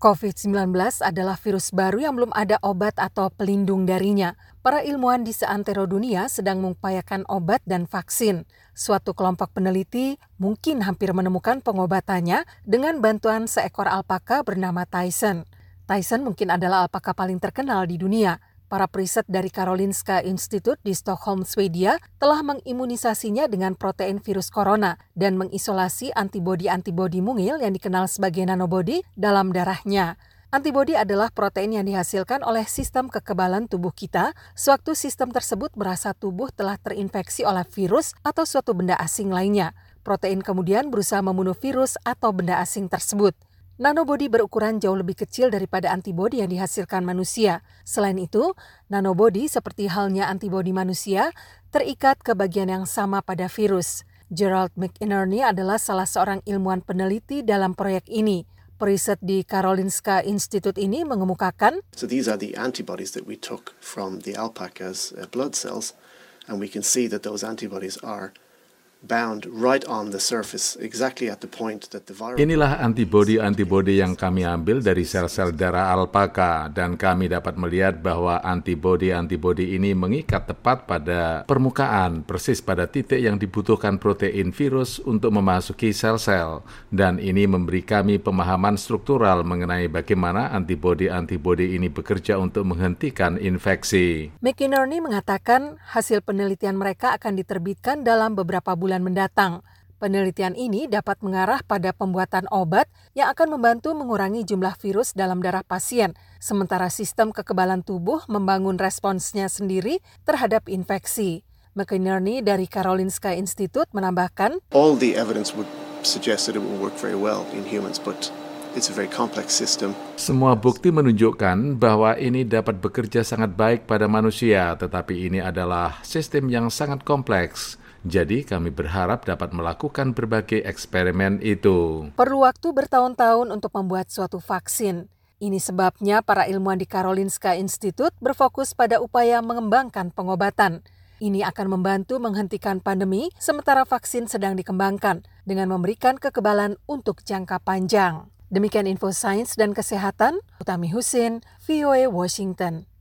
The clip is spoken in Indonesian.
COVID-19 adalah virus baru yang belum ada obat atau pelindung darinya. Para ilmuwan di seantero dunia sedang mengupayakan obat dan vaksin. Suatu kelompok peneliti mungkin hampir menemukan pengobatannya dengan bantuan seekor alpaka bernama Tyson. Tyson mungkin adalah alpaka paling terkenal di dunia. Para periset dari Karolinska Institute di Stockholm, Swedia telah mengimunisasinya dengan protein virus corona dan mengisolasi antibodi-antibodi mungil yang dikenal sebagai nanobody dalam darahnya. Antibodi adalah protein yang dihasilkan oleh sistem kekebalan tubuh kita sewaktu sistem tersebut merasa tubuh telah terinfeksi oleh virus atau suatu benda asing lainnya. Protein kemudian berusaha membunuh virus atau benda asing tersebut. Nanobody berukuran jauh lebih kecil daripada antibodi yang dihasilkan manusia. Selain itu, nanobody seperti halnya antibodi manusia terikat ke bagian yang sama pada virus. Gerald McInerney adalah salah seorang ilmuwan peneliti dalam proyek ini. Periset di Karolinska Institute ini mengemukakan, So these are the antibodies that we took from the alpaca's uh, blood cells, and we can see that those antibodies are Inilah antibodi-antibodi yang kami ambil dari sel-sel darah alpaka dan kami dapat melihat bahwa antibodi-antibodi ini mengikat tepat pada permukaan persis pada titik yang dibutuhkan protein virus untuk memasuki sel-sel dan ini memberi kami pemahaman struktural mengenai bagaimana antibodi-antibodi ini bekerja untuk menghentikan infeksi. McInerney mengatakan hasil penelitian mereka akan diterbitkan dalam beberapa bulan mendatang. Penelitian ini dapat mengarah pada pembuatan obat yang akan membantu mengurangi jumlah virus dalam darah pasien, sementara sistem kekebalan tubuh membangun responsnya sendiri terhadap infeksi. McInerney dari Karolinska Institute menambahkan, all the evidence would suggest that it will work very well in humans, but it's a very complex system. Semua bukti menunjukkan bahwa ini dapat bekerja sangat baik pada manusia, tetapi ini adalah sistem yang sangat kompleks. Jadi kami berharap dapat melakukan berbagai eksperimen itu. Perlu waktu bertahun-tahun untuk membuat suatu vaksin. Ini sebabnya para ilmuwan di Karolinska Institute berfokus pada upaya mengembangkan pengobatan. Ini akan membantu menghentikan pandemi sementara vaksin sedang dikembangkan dengan memberikan kekebalan untuk jangka panjang. Demikian info sains dan kesehatan, Utami Husin, VOA Washington.